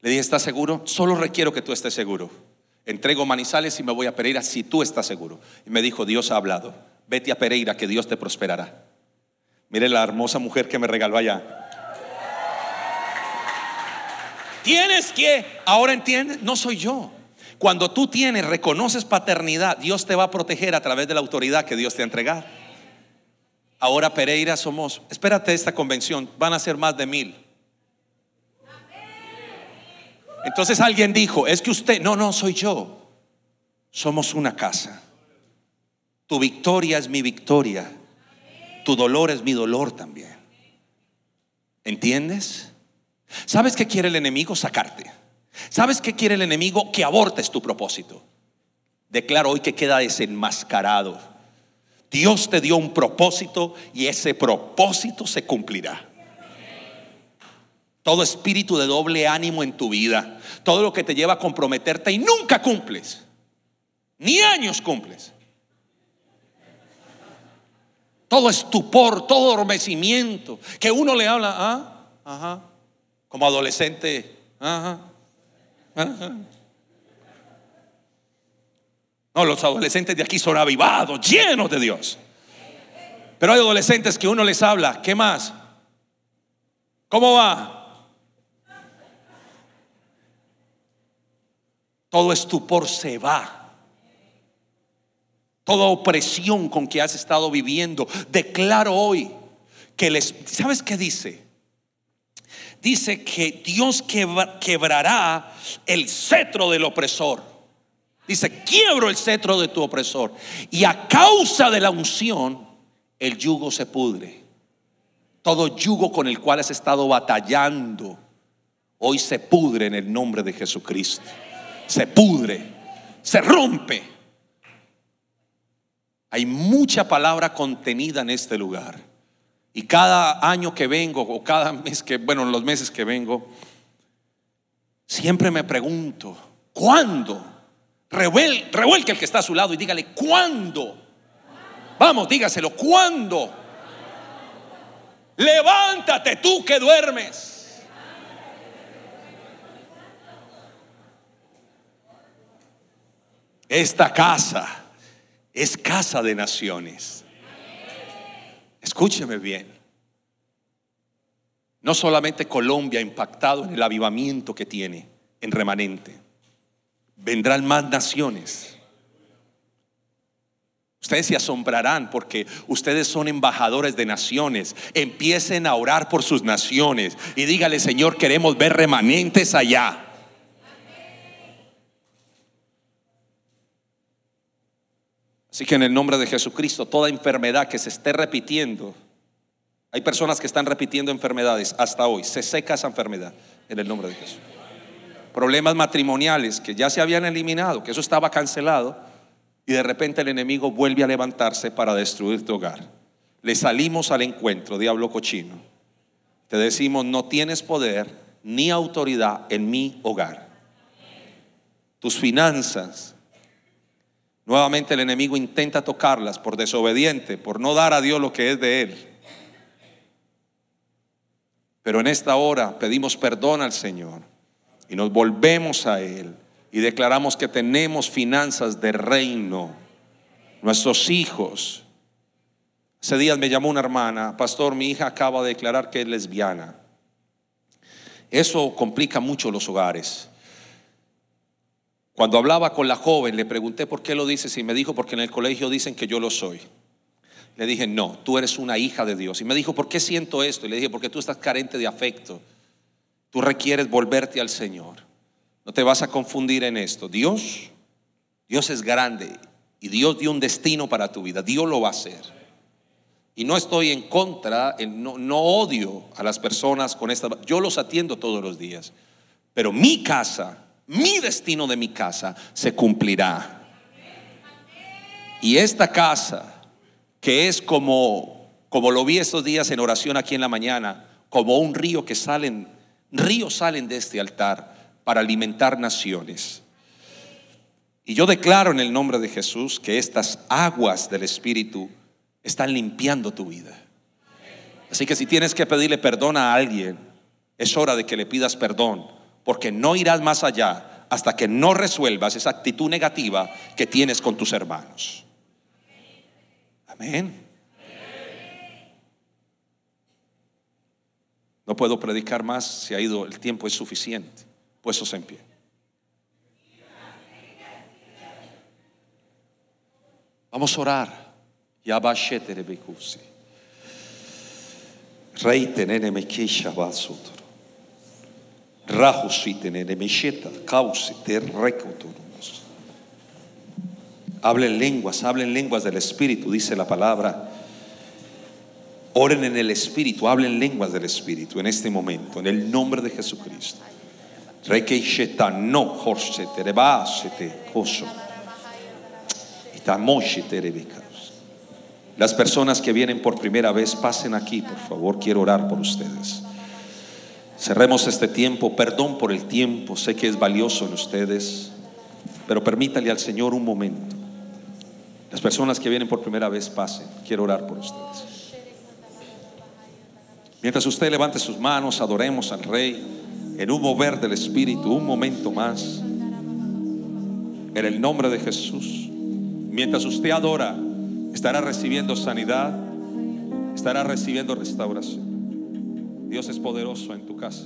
Le dije, ¿estás seguro? Solo requiero que tú estés seguro. Entrego Manizales y me voy a Pereira si tú estás seguro. Y me dijo, Dios ha hablado. Vete a Pereira que Dios te prosperará. Mire la hermosa mujer que me regaló allá. Tienes que, ahora entiendes, no soy yo. Cuando tú tienes, reconoces paternidad, Dios te va a proteger a través de la autoridad que Dios te ha entregado. Ahora Pereira somos, espérate esta convención, van a ser más de mil. Entonces alguien dijo, es que usted, no, no, soy yo. Somos una casa. Tu victoria es mi victoria. Tu dolor es mi dolor también. ¿Entiendes? ¿Sabes qué quiere el enemigo? Sacarte. ¿Sabes qué quiere el enemigo? Que abortes tu propósito. Declaro hoy que queda desenmascarado. Dios te dio un propósito y ese propósito se cumplirá. Todo espíritu de doble ánimo en tu vida, todo lo que te lleva a comprometerte y nunca cumples, ni años cumples. Todo estupor, todo adormecimiento, que uno le habla, ah, ajá, como adolescente, ajá, no, los adolescentes de aquí son avivados, llenos de Dios. Pero hay adolescentes que uno les habla, ¿qué más? ¿Cómo va? Todo estupor se va. Toda opresión con que has estado viviendo. Declaro hoy que les... ¿Sabes qué dice? dice que Dios quebrará el cetro del opresor. Dice, quiebro el cetro de tu opresor. Y a causa de la unción, el yugo se pudre. Todo yugo con el cual has estado batallando, hoy se pudre en el nombre de Jesucristo. Se pudre, se rompe. Hay mucha palabra contenida en este lugar. Y cada año que vengo, o cada mes que, bueno, los meses que vengo, siempre me pregunto, ¿cuándo? revuelque el que está a su lado y dígale, ¿cuándo? Vamos, dígaselo, ¿cuándo? Levántate tú que duermes. Esta casa es casa de naciones. Escúcheme bien. No solamente Colombia impactado en el avivamiento que tiene en remanente, vendrán más naciones. Ustedes se asombrarán porque ustedes son embajadores de naciones. Empiecen a orar por sus naciones y dígale, Señor, queremos ver remanentes allá. Así que en el nombre de Jesucristo, toda enfermedad que se esté repitiendo, hay personas que están repitiendo enfermedades hasta hoy, se seca esa enfermedad en el nombre de Jesús. Problemas matrimoniales que ya se habían eliminado, que eso estaba cancelado, y de repente el enemigo vuelve a levantarse para destruir tu hogar. Le salimos al encuentro, diablo cochino. Te decimos, no tienes poder ni autoridad en mi hogar. Tus finanzas, Nuevamente el enemigo intenta tocarlas por desobediente, por no dar a Dios lo que es de él. Pero en esta hora pedimos perdón al Señor y nos volvemos a Él y declaramos que tenemos finanzas de reino. Nuestros hijos. Hace días me llamó una hermana, pastor, mi hija acaba de declarar que es lesbiana. Eso complica mucho los hogares. Cuando hablaba con la joven, le pregunté por qué lo dices y me dijo, porque en el colegio dicen que yo lo soy. Le dije, no, tú eres una hija de Dios. Y me dijo, ¿por qué siento esto? Y le dije, porque tú estás carente de afecto. Tú requieres volverte al Señor. No te vas a confundir en esto. Dios, Dios es grande y Dios dio un destino para tu vida. Dios lo va a hacer. Y no estoy en contra, no, no odio a las personas con esta... Yo los atiendo todos los días. pero mi casa, mi destino de mi casa se cumplirá. Y esta casa, que es como, como lo vi estos días en oración aquí en la mañana, como un río que salen, ríos salen de este altar para alimentar naciones. Y yo declaro en el nombre de Jesús que estas aguas del Espíritu están limpiando tu vida. Así que si tienes que pedirle perdón a alguien, es hora de que le pidas perdón, porque no irás más allá hasta que no resuelvas esa actitud negativa que tienes con tus hermanos. Amén. No puedo predicar más, se ha ido, el tiempo es suficiente. Puestos en pie. Vamos a orar. Rey tenene basotro. Rajusi tenene mesheta. Causi te recotorumos. Hablen lenguas, hablen lenguas del Espíritu, dice la palabra. Oren en el Espíritu, hablen lenguas del Espíritu en este momento, en el nombre de Jesucristo. No. Las personas que vienen por primera vez, pasen aquí, por favor, quiero orar por ustedes. Cerremos este tiempo, perdón por el tiempo, sé que es valioso en ustedes, pero permítale al Señor un momento. Las personas que vienen por primera vez, pasen, quiero orar por ustedes. Mientras usted levante sus manos, adoremos al Rey en un mover del Espíritu, un momento más, en el nombre de Jesús. Mientras usted adora, estará recibiendo sanidad, estará recibiendo restauración. Dios es poderoso en tu casa.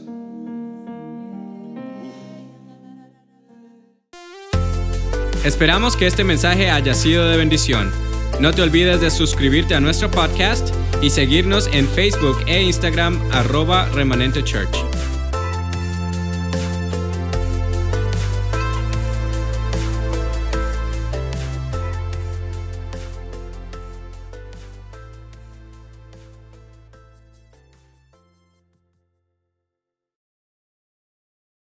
Esperamos que este mensaje haya sido de bendición. No te olvides de suscribirte a nuestro podcast y seguirnos en Facebook e Instagram arroba remanente church.